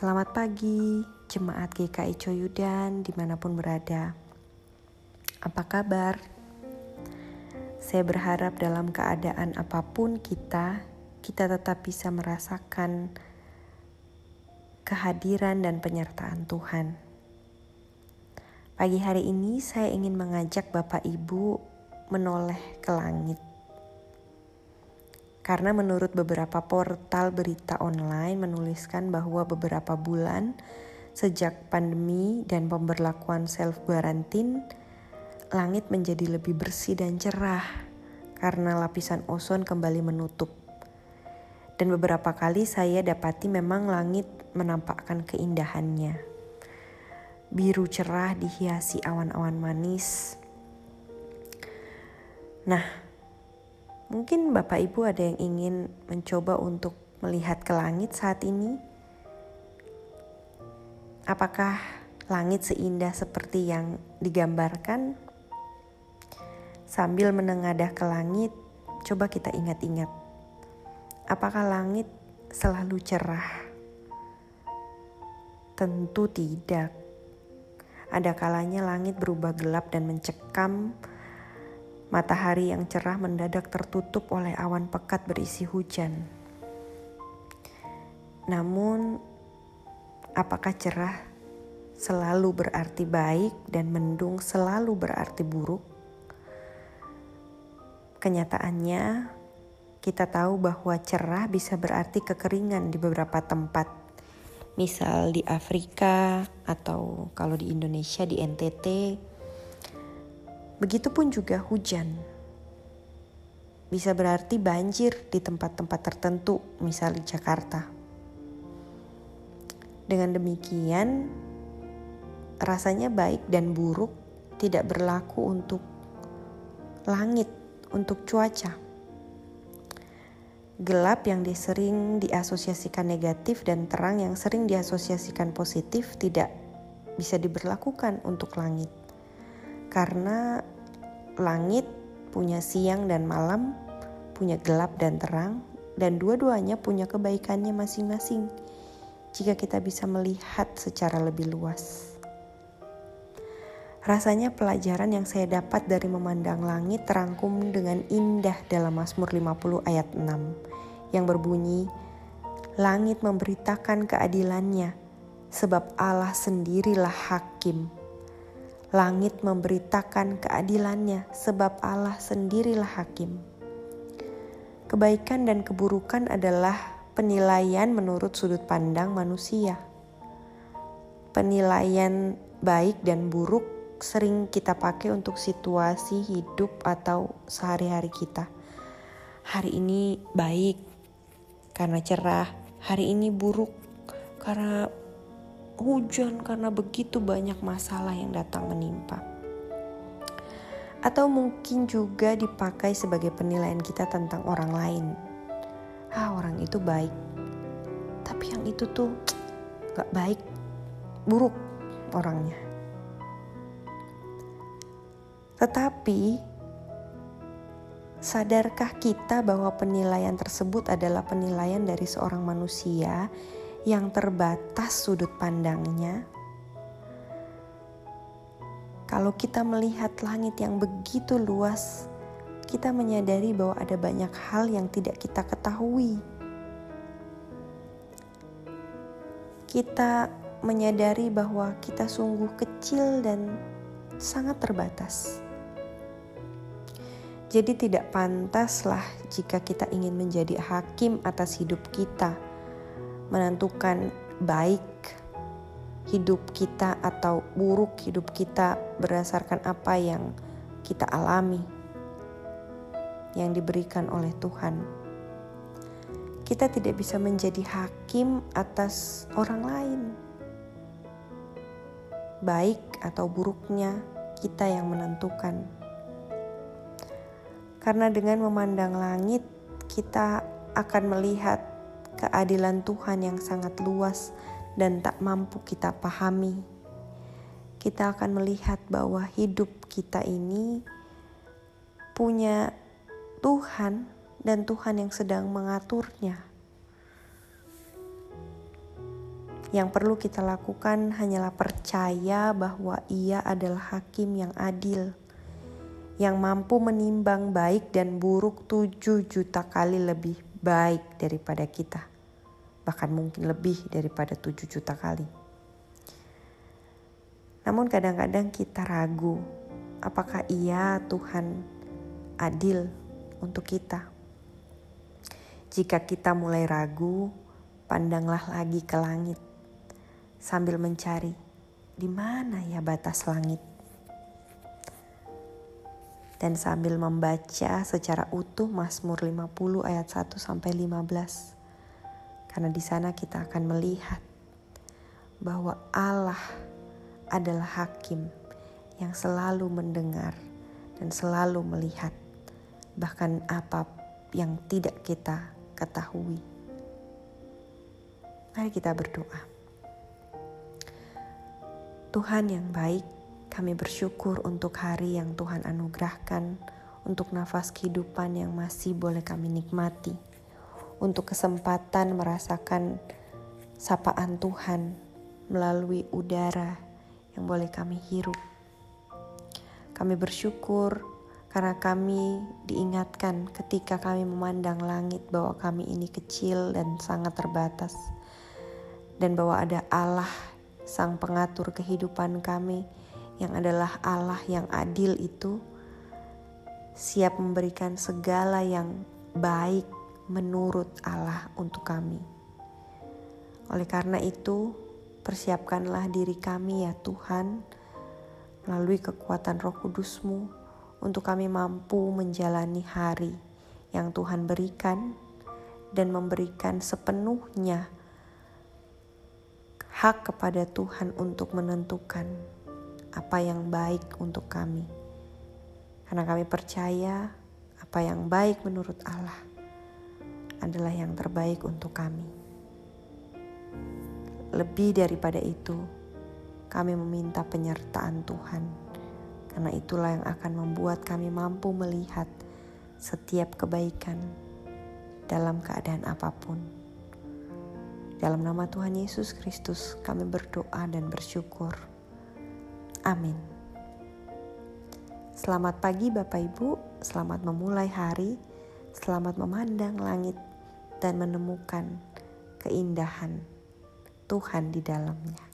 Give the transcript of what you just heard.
Selamat pagi, jemaat GKI Coyudan di mana pun berada. Apa kabar? Saya berharap dalam keadaan apa pun kita, kita tetap bisa merasakan kehadiran dan penyertaan Tuhan. Pagi hari ini saya ingin mengajak Bapak Ibu menoleh ke langit karena menurut beberapa portal berita online menuliskan bahwa beberapa bulan sejak pandemi dan pemberlakuan self quarantine, langit menjadi lebih bersih dan cerah karena lapisan ozon kembali menutup. Dan beberapa kali saya dapati memang langit menampakkan keindahannya. Biru cerah dihiasi awan-awan manis. Nah, Mungkin Bapak Ibu ada yang ingin mencoba untuk melihat ke langit saat ini. Apakah langit seindah seperti yang digambarkan? Sambil menengadah ke langit, coba kita ingat-ingat. Apakah langit selalu cerah? Tentu tidak. Ada kalanya langit berubah gelap dan mencekam Matahari yang cerah mendadak tertutup oleh awan pekat berisi hujan. Namun, apakah cerah selalu berarti baik dan mendung selalu berarti buruk? Kenyataannya, kita tahu bahwa cerah bisa berarti kekeringan di beberapa tempat. Misal di Afrika atau kalau di Indonesia di NTT Begitupun juga hujan. Bisa berarti banjir di tempat-tempat tertentu, misalnya di Jakarta. Dengan demikian, rasanya baik dan buruk tidak berlaku untuk langit, untuk cuaca. Gelap yang disering diasosiasikan negatif dan terang yang sering diasosiasikan positif tidak bisa diberlakukan untuk langit karena langit punya siang dan malam, punya gelap dan terang, dan dua-duanya punya kebaikannya masing-masing jika kita bisa melihat secara lebih luas. Rasanya pelajaran yang saya dapat dari memandang langit terangkum dengan indah dalam Mazmur 50 ayat 6 yang berbunyi, Langit memberitakan keadilannya, sebab Allah sendirilah hakim Langit memberitakan keadilannya, sebab Allah sendirilah hakim. Kebaikan dan keburukan adalah penilaian menurut sudut pandang manusia. Penilaian baik dan buruk sering kita pakai untuk situasi hidup atau sehari-hari kita. Hari ini baik karena cerah, hari ini buruk karena hujan karena begitu banyak masalah yang datang menimpa. Atau mungkin juga dipakai sebagai penilaian kita tentang orang lain. Ah, orang itu baik. Tapi yang itu tuh gak baik, buruk orangnya. Tetapi sadarkah kita bahwa penilaian tersebut adalah penilaian dari seorang manusia yang terbatas sudut pandangnya. Kalau kita melihat langit yang begitu luas, kita menyadari bahwa ada banyak hal yang tidak kita ketahui. Kita menyadari bahwa kita sungguh kecil dan sangat terbatas. Jadi, tidak pantaslah jika kita ingin menjadi hakim atas hidup kita menentukan baik hidup kita atau buruk hidup kita berdasarkan apa yang kita alami yang diberikan oleh Tuhan. Kita tidak bisa menjadi hakim atas orang lain. Baik atau buruknya kita yang menentukan. Karena dengan memandang langit, kita akan melihat keadilan Tuhan yang sangat luas dan tak mampu kita pahami. Kita akan melihat bahwa hidup kita ini punya Tuhan dan Tuhan yang sedang mengaturnya. Yang perlu kita lakukan hanyalah percaya bahwa Ia adalah hakim yang adil, yang mampu menimbang baik dan buruk tujuh juta kali lebih baik daripada kita, bahkan mungkin lebih daripada tujuh juta kali. Namun kadang-kadang kita ragu, apakah Ia Tuhan adil untuk kita? Jika kita mulai ragu, pandanglah lagi ke langit sambil mencari di mana ya batas langit dan sambil membaca secara utuh Mazmur 50 ayat 1 sampai 15. Karena di sana kita akan melihat bahwa Allah adalah hakim yang selalu mendengar dan selalu melihat bahkan apa yang tidak kita ketahui. Mari kita berdoa. Tuhan yang baik, kami bersyukur untuk hari yang Tuhan anugerahkan, untuk nafas kehidupan yang masih boleh kami nikmati, untuk kesempatan merasakan sapaan Tuhan melalui udara yang boleh kami hirup. Kami bersyukur karena kami diingatkan ketika kami memandang langit bahwa kami ini kecil dan sangat terbatas, dan bahwa ada Allah, Sang Pengatur kehidupan kami yang adalah Allah yang adil itu siap memberikan segala yang baik menurut Allah untuk kami. Oleh karena itu, persiapkanlah diri kami ya Tuhan melalui kekuatan roh kudusmu untuk kami mampu menjalani hari yang Tuhan berikan dan memberikan sepenuhnya hak kepada Tuhan untuk menentukan apa yang baik untuk kami. Karena kami percaya apa yang baik menurut Allah adalah yang terbaik untuk kami. Lebih daripada itu, kami meminta penyertaan Tuhan, karena itulah yang akan membuat kami mampu melihat setiap kebaikan dalam keadaan apa pun. Dalam nama Tuhan Yesus Kristus, kami berdoa dan bersyukur. Amin. Selamat pagi, Bapak Ibu. Selamat memulai hari. Selamat memandang langit dan menemukan keindahan Tuhan di dalamnya.